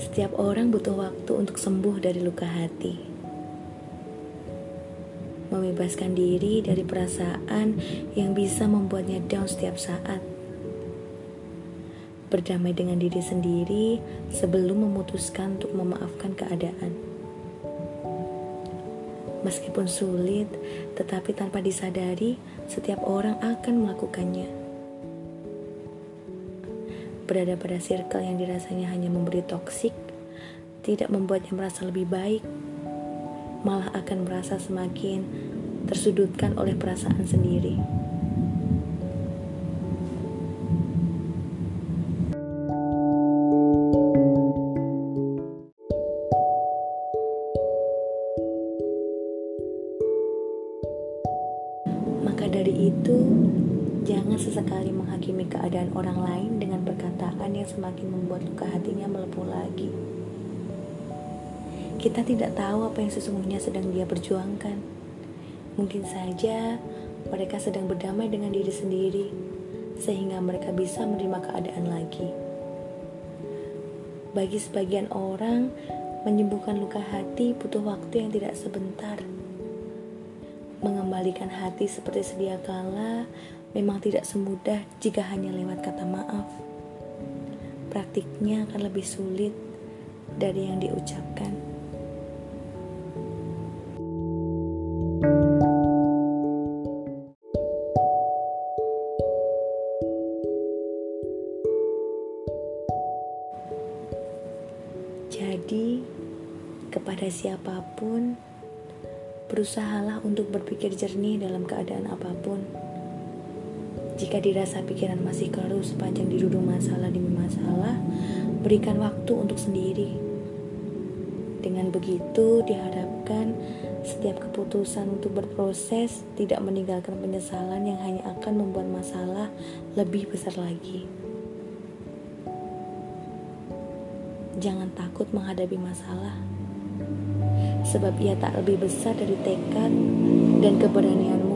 Setiap orang butuh waktu untuk sembuh dari luka hati. Membebaskan diri dari perasaan yang bisa membuatnya down setiap saat. Berdamai dengan diri sendiri sebelum memutuskan untuk memaafkan keadaan. Meskipun sulit, tetapi tanpa disadari, setiap orang akan melakukannya. Berada pada circle yang dirasanya hanya memberi toksik, tidak membuatnya merasa lebih baik, malah akan merasa semakin tersudutkan oleh perasaan sendiri. Maka dari itu, jangan sesekali menghakimi keadaan orang lain dengan perkataan yang semakin membuat luka hatinya melepuh lagi. Kita tidak tahu apa yang sesungguhnya sedang dia perjuangkan. Mungkin saja mereka sedang berdamai dengan diri sendiri, sehingga mereka bisa menerima keadaan lagi. Bagi sebagian orang, menyembuhkan luka hati butuh waktu yang tidak sebentar Mengembalikan hati seperti sedia kala memang tidak semudah jika hanya lewat kata maaf. Praktiknya akan lebih sulit dari yang diucapkan. Jadi, kepada siapa pun, Berusahalah untuk berpikir jernih dalam keadaan apa pun. Jika dirasa pikiran masih keruh sepanjang diduduk masalah demi masalah, berikan waktu untuk sendiri. Dengan begitu, diharapkan setiap keputusan untuk berproses tidak meninggalkan penyesalan yang hanya akan membuat masalah lebih besar lagi. Jangan takut menghadapi masalah sebab ia tak lebih besar dari tekad dan keberanianmu